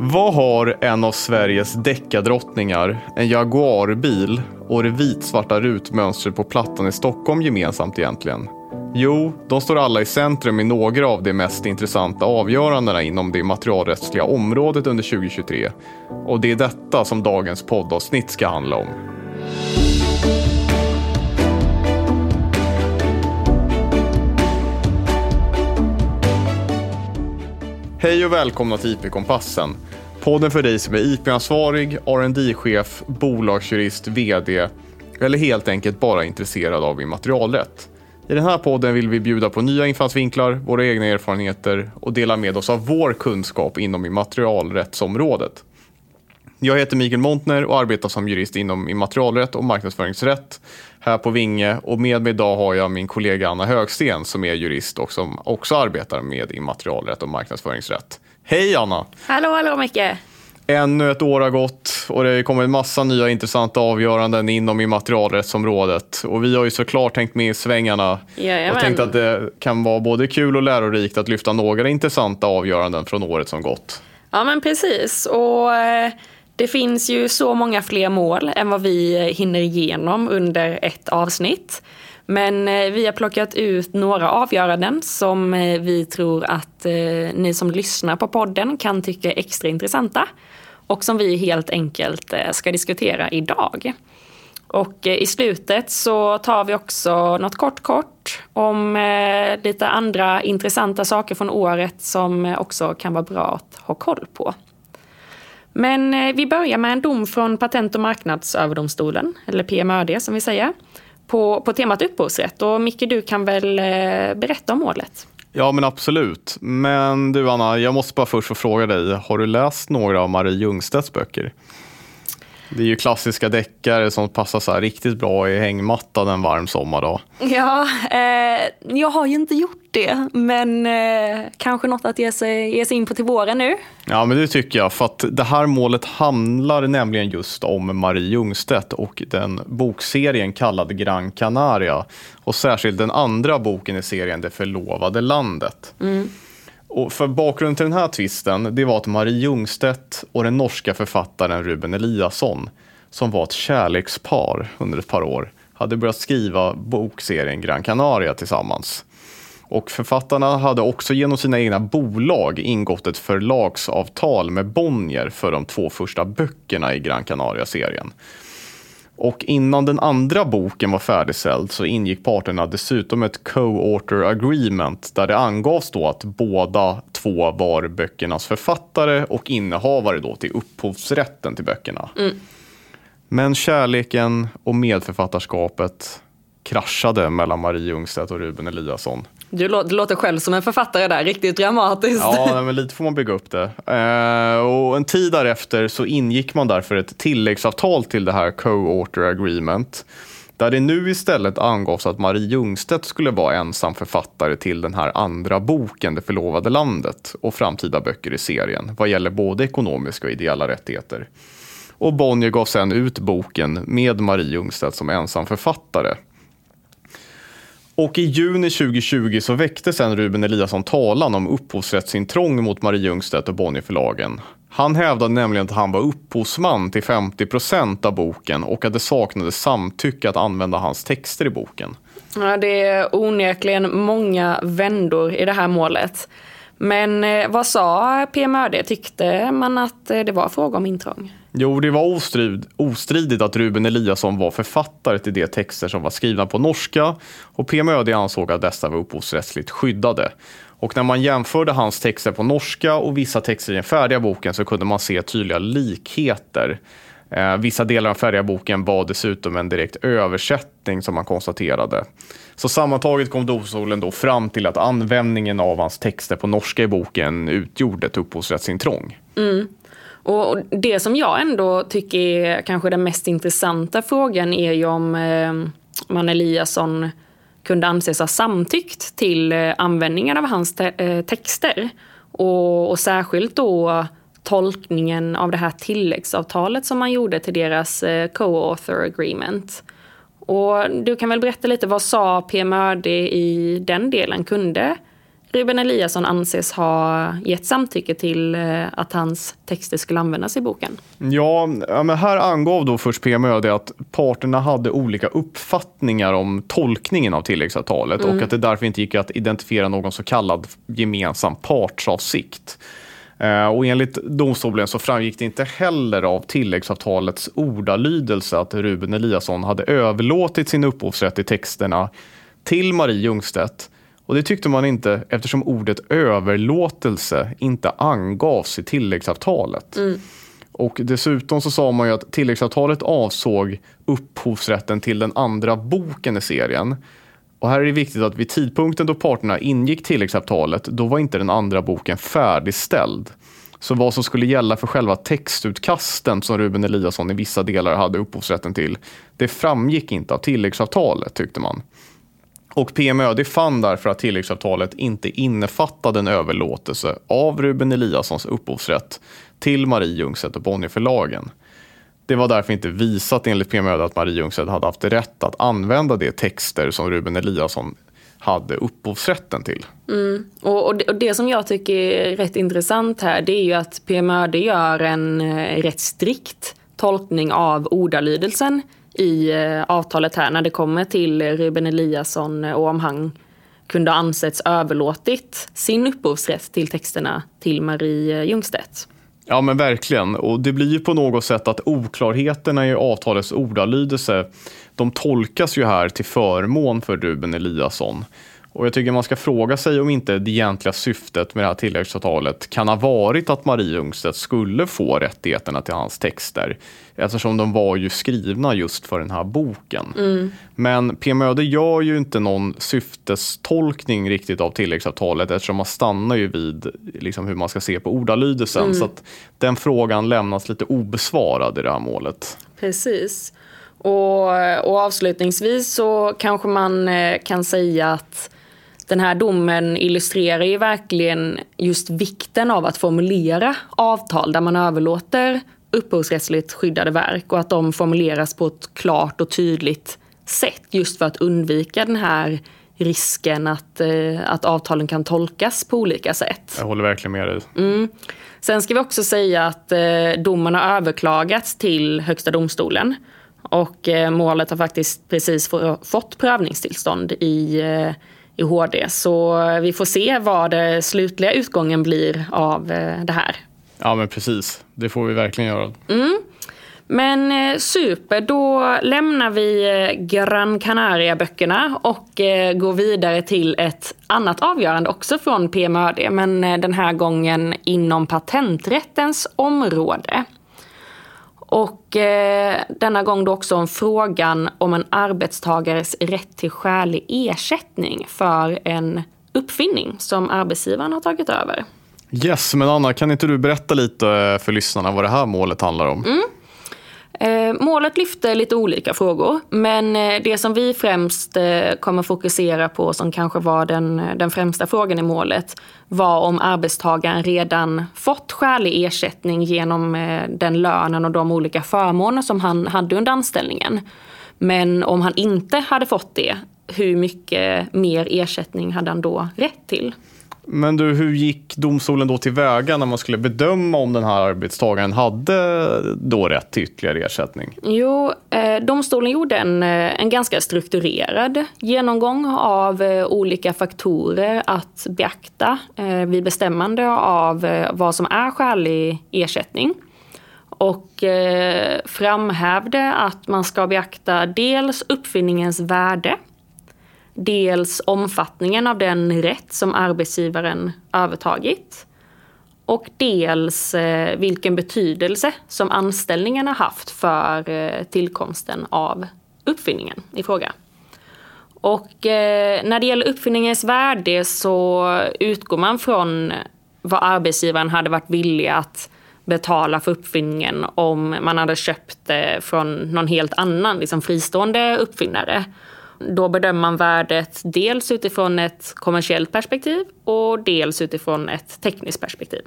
Vad har en av Sveriges deckardrottningar, en Jaguarbil och det vitsvarta rutmönstret på plattan i Stockholm gemensamt egentligen? Jo, de står alla i centrum i några av de mest intressanta avgörandena inom det materialrättsliga området under 2023. Och det är detta som dagens poddavsnitt ska handla om. Hej och välkomna till IP-kompassen. Podden för dig som är IP-ansvarig, rd chef bolagsjurist, VD eller helt enkelt bara intresserad av immaterialrätt. I den här podden vill vi bjuda på nya infallsvinklar, våra egna erfarenheter och dela med oss av vår kunskap inom immaterialrättsområdet. Jag heter Mikael Montner och arbetar som jurist inom immaterialrätt och marknadsföringsrätt här på Vinge och med mig idag har jag min kollega Anna Högsten som är jurist och som också arbetar med immaterialrätt och marknadsföringsrätt. Hej Anna! Hallå, hallå Micke! Ännu ett år har gått och det kommer en massa nya intressanta avgöranden inom immaterialrättsområdet. Och vi har ju såklart tänkt med i svängarna Jajamän. och tänkt att det kan vara både kul och lärorikt att lyfta några intressanta avgöranden från året som gått. Ja men precis. Och eh, det finns ju så många fler mål än vad vi eh, hinner igenom under ett avsnitt. Men eh, vi har plockat ut några avgöranden som eh, vi tror att ni som lyssnar på podden kan tycka är extra intressanta. Och som vi helt enkelt ska diskutera idag. Och i slutet så tar vi också något kort kort om lite andra intressanta saker från året som också kan vara bra att ha koll på. Men eh, vi börjar med en dom från Patent och marknadsöverdomstolen, eller PMÖD som vi säger, på, på temat upphovsrätt. Och Micke, du kan väl eh, berätta om målet? Ja, men absolut. Men du Anna, jag måste bara först få fråga dig, har du läst några av Marie Ljungstedts böcker? Det är ju klassiska deckare som passar så riktigt bra i hängmattan en varm sommardag. Ja, eh, jag har ju inte gjort det, men eh, kanske något att ge sig, ge sig in på till våren nu. Ja, men det tycker jag, för att det här målet handlar nämligen just om Marie Ljungstedt och den bokserien kallad Gran Canaria och särskilt den andra boken i serien Det förlovade landet. Mm. Och för bakgrunden till den här tvisten, det var att Marie Ljungstedt och den norska författaren Ruben Eliasson, som var ett kärlekspar under ett par år, hade börjat skriva bokserien Gran Canaria tillsammans. Och författarna hade också genom sina egna bolag ingått ett förlagsavtal med Bonnier för de två första böckerna i Gran Canaria-serien. Och innan den andra boken var färdigställd så ingick parterna dessutom ett co-author agreement där det angavs då att båda två var böckernas författare och innehavare då till upphovsrätten till böckerna. Mm. Men kärleken och medförfattarskapet kraschade mellan Marie Ljungstedt och Ruben Eliasson. Du låter själv som en författare där, riktigt dramatiskt. Ja, men lite får man bygga upp det. Eh, och en tid därefter så ingick man därför ett tilläggsavtal till det här co-author agreement. Där det nu istället angavs att Marie Ljungstedt skulle vara ensam författare till den här andra boken, Det förlovade landet, och framtida böcker i serien, vad gäller både ekonomiska och ideella rättigheter. Och Bonnier gav sen ut boken med Marie Ljungstedt som ensam författare. Och i juni 2020 så väckte sen Ruben Eliasson talan om upphovsrättsintrång mot Marie Ljungstedt och Bonnierförlagen. Han hävdade nämligen att han var upphovsman till 50 procent av boken och att det saknades samtycke att använda hans texter i boken. Ja, det är onekligen många vändor i det här målet. Men eh, vad sa PMÖD? Tyckte man att eh, det var fråga om intrång? Jo, det var ostrid, ostridigt att Ruben Eliasson var författare till de texter som var skrivna på norska och PMÖD ansåg att dessa var upphovsrättsligt skyddade. Och när man jämförde hans texter på norska och vissa texter i den färdiga boken så kunde man se tydliga likheter. Eh, vissa delar av Färgaboken var dessutom en direkt översättning som man konstaterade. Så sammantaget kom domstolen då fram till att användningen av hans texter på norska i boken utgjorde ett upphovsrättsintrång. Mm. Och det som jag ändå tycker är kanske den mest intressanta frågan är ju om eh, man Eliasson kunde anses ha samtyckt till eh, användningen av hans te eh, texter. Och, och, särskilt då tolkningen av det här tilläggsavtalet som man gjorde till deras eh, co-author agreement. Och du kan väl berätta lite, vad sa PMÖD i den delen? Kunde Ruben Eliasson anses ha gett samtycke till eh, att hans texter skulle användas i boken. Ja, men här angav då först PMÖD att parterna hade olika uppfattningar om tolkningen av tilläggsavtalet mm. och att det därför inte gick att identifiera någon så kallad gemensam partsavsikt. Eh, och enligt domstolen så framgick det inte heller av tilläggsavtalets ordalydelse att Ruben Eliasson hade överlåtit sin upphovsrätt till texterna till Marie Ljungstedt och det tyckte man inte eftersom ordet överlåtelse inte angavs i tilläggsavtalet. Mm. Och dessutom så sa man ju att tilläggsavtalet avsåg upphovsrätten till den andra boken i serien. Och här är det viktigt att vid tidpunkten då parterna ingick tilläggsavtalet, då var inte den andra boken färdigställd. Så vad som skulle gälla för själva textutkasten som Ruben Eliasson i vissa delar hade upphovsrätten till, det framgick inte av tilläggsavtalet tyckte man. Och PMÖD fann därför att tilläggsavtalet inte innefattade en överlåtelse av Ruben Eliassons upphovsrätt till Marie Ljungstedt och Bonnierförlagen. Det var därför inte visat enligt PMÖD att Marie Ljungstedt hade haft rätt att använda de texter som Ruben Eliasson hade upphovsrätten till. Mm. Och, och, det, och, det, som jag tycker är rätt intressant här det är ju att PMÖD gör en eh, rätt strikt tolkning av ordalydelsen i eh, avtalet här när det kommer till Ruben Eliasson och om han kunde ha ansetts överlåtit sin upphovsrätt till texterna till Marie Ljungstedt. Ja men verkligen, och det blir ju på något sätt att oklarheterna i avtalets ordalydelse, de tolkas ju här till förmån för Ruben Eliasson. Och jag tycker man ska fråga sig om inte det egentliga syftet med det här tilläggsavtalet kan ha varit att Marie Ljungstedt skulle få rättigheterna till hans texter. Eftersom de var ju skrivna just för den här boken. Mm. Men PMÖD gör ju inte någon syftestolkning riktigt av tilläggsavtalet eftersom man stannar ju vid liksom, hur man ska se på ordalydelsen. Mm. Så att den frågan lämnas lite obesvarad i det här målet. Precis. Och, och avslutningsvis så kanske man eh, kan säga att den här domen illustrerar ju verkligen just vikten av att formulera avtal där man överlåter upphovsrättsligt skyddade verk och att de formuleras på ett klart och tydligt sätt just för att undvika den här risken att, eh, att avtalen kan tolkas på olika sätt. Jag håller verkligen med dig. Mm. Sen ska vi också säga att eh, domen har överklagats till Högsta domstolen och eh, målet har faktiskt precis fått prövningstillstånd i i HD. Så vi får se vad det slutliga utgången blir av eh, det här. Ja men precis, det får vi verkligen göra. Mm. Men eh, super, då lämnar vi eh, Gran Canaria-böckerna och går vidare till ett annat avgörande också från PMÖD, men den här gången inom patenträttens område. Och eh, denna gång då också om frågan om en arbetstagares rätt till skälig ersättning för en uppfinning som arbetsgivaren har tagit över. Yes, men Anna, kan inte du berätta lite för lyssnarna vad det här målet handlar om? Mm. Eh, målet lyfter lite olika frågor, men eh, det som vi främst eh, kommer fokusera på, som kanske var den, den främsta frågan i målet, var om arbetstagaren redan fått skälig ersättning genom den lönen och de olika förmåner som han hade under anställningen. Men om han inte hade fått det, hur mycket mer ersättning hade han då rätt till? Men du, hur gick domstolen då tillväga när man skulle bedöma om den här arbetstagaren hade då rätt till ytterligare ersättning? Jo, eh, domstolen gjorde en, eh, en ganska strukturerad genomgång av eh, olika faktorer att beakta eh, vid bestämmande av eh, vad som är skälig ersättning. Och eh, framhävde att man ska beakta dels uppfinningens värde dels omfattningen av den rätt som arbetsgivaren övertagit och dels eh, vilken betydelse som anställningen har haft för eh, tillkomsten av uppfinningen i fråga. Och eh, när det gäller uppfinningens värde så utgår man från vad arbetsgivaren hade varit villig att betala för uppfinningen om man hade köpt det från någon helt annan, liksom fristående uppfinnare. Då bedömer man värdet dels utifrån ett kommersiellt perspektiv och dels utifrån ett tekniskt perspektiv.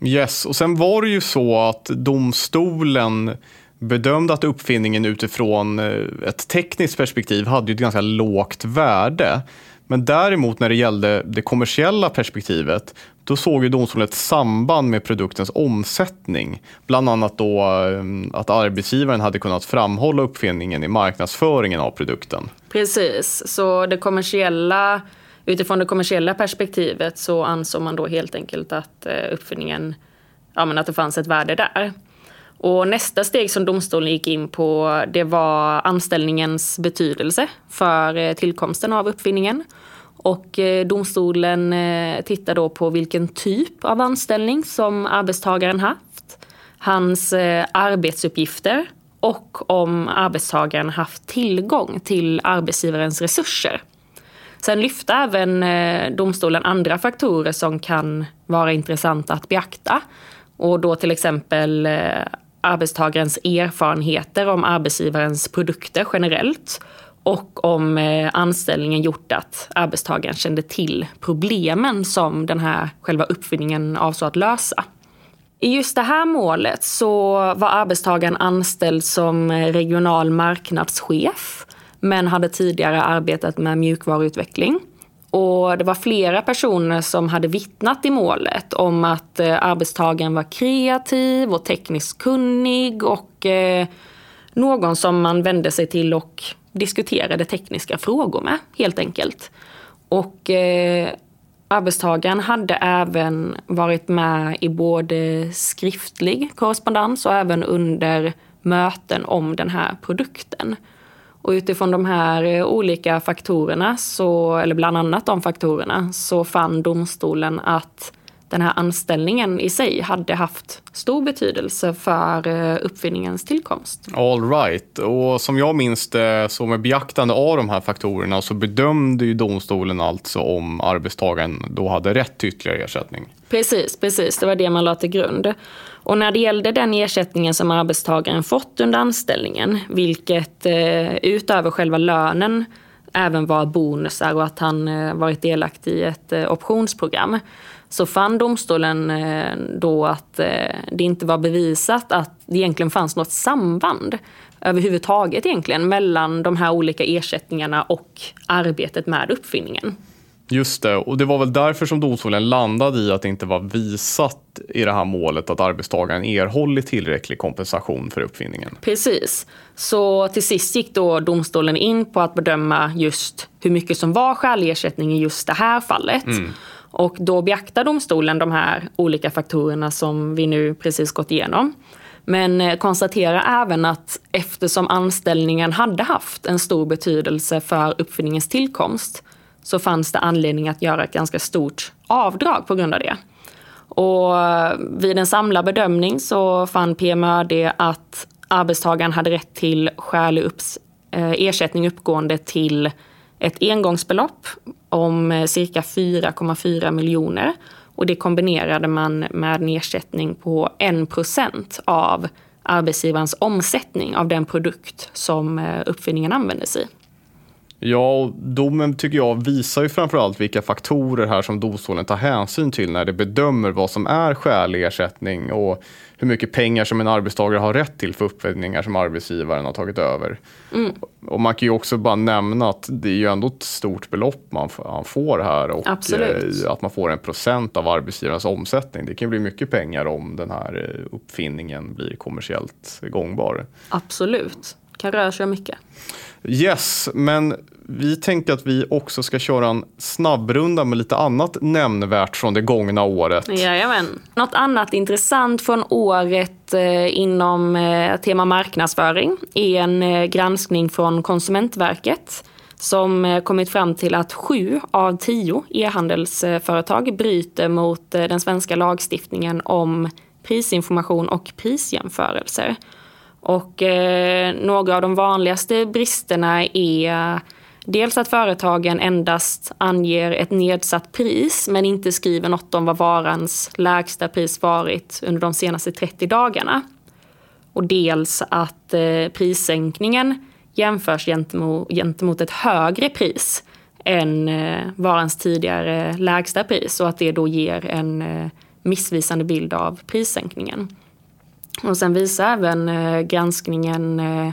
Yes, och sen var det ju så att domstolen bedömde att uppfinningen utifrån eh, ett tekniskt perspektiv hade ett ganska lågt värde. Men däremot när det gällde det kommersiella perspektivet, då såg ju domstolen ett samband med produktens omsättning. Bland annat då eh, att arbetsgivaren hade kunnat framhålla uppfinningen i marknadsföringen av produkten. Precis, så det kommersiella, utifrån det kommersiella perspektivet så ansåg man då helt enkelt att eh, uppfinningen, ja men att det fanns ett värde där. Och nästa steg som domstolen gick in på det var anställningens betydelse för eh, tillkomsten av uppfinningen. Och eh, domstolen eh, tittar då på vilken typ av anställning som arbetstagaren haft, hans eh, arbetsuppgifter och om arbetstagaren haft tillgång till arbetsgivarens resurser. Sen lyfte även domstolen andra faktorer som kan vara intressanta att beakta. Och då till exempel arbetstagarens erfarenheter om arbetsgivarens produkter generellt och om eh, anställningen gjort att arbetstagaren kände till problemen som den här själva uppfinningen avsåg att lösa. I just det här målet så var arbetstagaren anställd som eh, regional marknadschef men hade tidigare arbetat med mjukvaruutveckling. Och det var flera personer som hade vittnat i målet om att eh, arbetstagaren var kreativ och tekniskt kunnig och någon som man vände sig till och diskuterade tekniska frågor med, helt enkelt. Och eh, arbetstagaren hade även varit med i både skriftlig korrespondens och även under möten om den här produkten. Och utifrån de här eh, olika faktorerna, så, eller bland annat de faktorerna, så fann domstolen att den här anställningen i sig hade haft stor betydelse för eh, uppfinningens tillkomst. All right. Och som jag minns det, så med beaktande av de här faktorerna så bedömde ju domstolen alltså om arbetstagaren då hade rätt till ytterligare ersättning. Precis, precis. Det var det man la till grund. Och när det gällde den ersättningen som arbetstagaren fått under anställningen, vilket eh, utöver själva lönen även var bonusar och att han eh, varit delaktig i ett optionsprogram, så fann domstolen eh, då att eh, det inte var bevisat att det egentligen fanns något samband överhuvudtaget egentligen mellan de här olika ersättningarna och arbetet med uppfinningen. Just det, och det var väl därför som domstolen landade i att det inte var visat i det här målet att arbetstagaren erhållit tillräcklig kompensation för uppfinningen. Precis. Så till sist gick då domstolen in på att bedöma just hur mycket som var skälig ersättning i just det här fallet. Mm. Och då beaktar domstolen de här olika faktorerna som vi nu precis gått igenom. Men eh, konstaterar även att eftersom anställningen hade haft en stor betydelse för uppfinningens tillkomst så fanns det anledning att göra ett ganska stort avdrag på grund av det. Och eh, vid en samlad bedömning så fann PMÖD att arbetstagaren hade rätt till skälig eh, ersättning uppgående till ett engångsbelopp om eh, cirka 4,4 miljoner. Och det kombinerade man med en ersättning på 1 procent av arbetsgivarens omsättning av den produkt som eh, uppfinningen användes i. Ja, domen tycker jag visar ju framförallt vilka faktorer här som domstolen tar hänsyn till när det bedömer vad som är skälig ersättning och hur mycket pengar som en arbetstagare har rätt till för uppfinningar som arbetsgivaren har tagit över. Mm. Och man kan ju också bara nämna att det är ju ändå ett stort belopp man, får här och Absolut. Eh, att man får en procent av arbetsgivarens omsättning. Det kan bli mycket pengar om den här eh, uppfinningen blir kommersiellt gångbar. Absolut, kan röra sig mycket. Yes, men vi tänkte att vi också ska köra en snabbrunda med lite annat nämnvärt från det gångna året. Jajamän. Något annat intressant från året eh, inom eh, tema marknadsföring är en eh, granskning från Konsumentverket som kommit fram till att sju av tio e-handelsföretag bryter mot den svenska lagstiftningen om prisinformation och prisjämförelser. Och eh, några av de vanligaste bristerna är eh, dels att företagen endast anger ett nedsatt pris men inte skriver något om vad varans lägsta pris varit under de senaste 30 dagarna. Och dels att eh, prissänkningen jämförs gentemot, gentemot ett högre pris än eh, varans tidigare lägsta pris och att det då ger en eh, missvisande bild av prissänkningen. Och sen visar även eh, granskningen eh,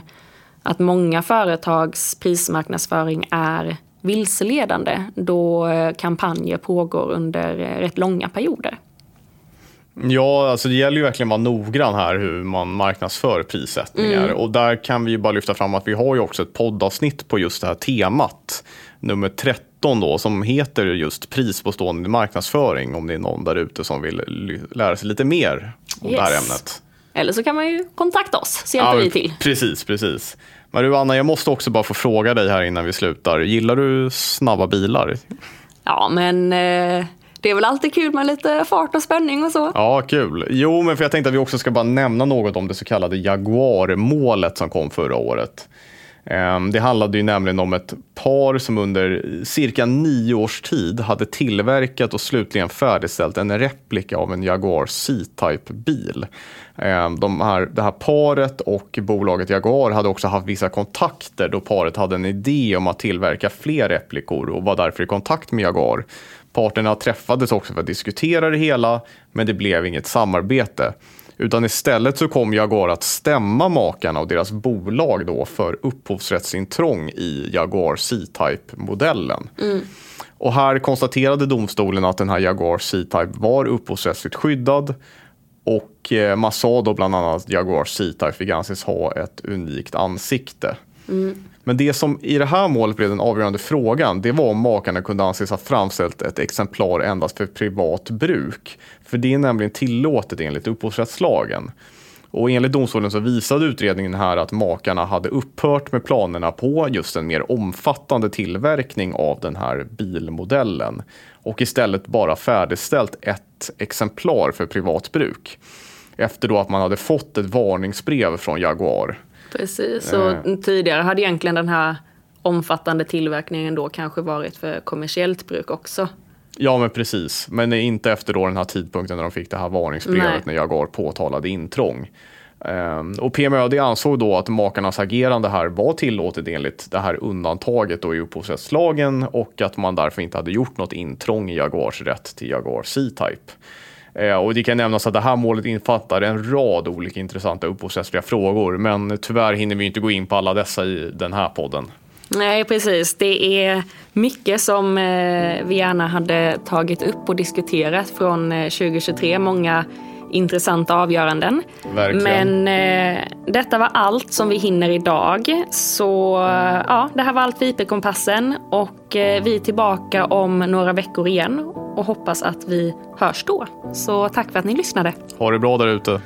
att många företags prismarknadsföring är vilseledande då eh, kampanjer pågår under rätt långa perioder. Ja, alltså det gäller ju verkligen att vara noggrann här hur man marknadsför prissättningar. Mm. Och där kan vi bara lyfta fram att vi har ju också ett poddavsnitt på just det här temat. Nummer 13 då, som heter just pris på stående marknadsföring. Om det är någon där ute som vill lära sig lite mer om yes. det här ämnet. Eller så kan man ju kontakta oss, så hjälper ja, vi till. Precis, precis. Men du Anna, jag måste också bara få fråga dig här innan vi slutar. Gillar du snabba bilar? Ja, men eh, det är väl alltid kul med lite fart och spänning och så. Ja, kul. Jo, men för jag tänkte att vi också ska bara nämna något om det så kallade Jaguar-målet som kom förra året. Ehm, det handlade ju nämligen om ett par som under cirka nio års tid hade tillverkat och slutligen färdigställt en replika av en Jaguar C-Type-bil. Ehm, de här, det här paret och bolaget Jaguar hade också haft vissa kontakter då paret hade en idé om att tillverka fler replikor och var därför i kontakt med Jaguar. Parterna träffades också för att diskutera det hela, men det blev inget samarbete. Utan istället så kom Jaguar att stämma makarna och deras bolag då för upphovsrättsintrång i Jaguar C-Type-modellen. Mm. Och här konstaterade domstolen att den här Jaguar C-Type var upphovsrättsligt skyddad och eh, man sa då bland annat att Jaguar C-Type fick anses ha ett unikt ansikte. Mm. Men det som i det här målet blev den avgörande frågan, det var om makarna kunde anses ha framställt ett exemplar endast för privat bruk. För det är nämligen tillåtet enligt upphovsrättslagen. Och enligt domstolen så visade utredningen här att makarna hade upphört med planerna på just en mer omfattande tillverkning av den här bilmodellen och istället bara färdigställt ett exemplar för privat bruk. Efter då att man hade fått ett varningsbrev från Jaguar Precis, och eh. tidigare hade egentligen den här omfattande tillverkningen då kanske varit för kommersiellt bruk också. Ja men precis, men inte efter då den här tidpunkten när de fick det här varningsbrevet Nej. när Jaguar påtalade intrång. Um, och PMÖD ansåg då att makarnas agerande här var tillåtet enligt det här undantaget då i upphovsrättslagen och att man därför inte hade gjort något intrång i Jaguars rätt till Jaguar C-Type. Eh, och det kan nämnas att det här målet infattar en rad olika intressanta upphovsrättsliga frågor, men tyvärr hinner vi inte gå in på alla dessa i den här podden. Nej, precis. Det är mycket som eh, vi gärna hade tagit upp och diskuterat från eh, 2023. Många intressanta avgöranden. Verkligen. Men eh, detta var allt som vi hinner idag. Så ja, det här var allt för IP-kompassen och eh, vi är tillbaka om några veckor igen och hoppas att vi hörs då. Så tack för att ni lyssnade. Ha det bra där ute.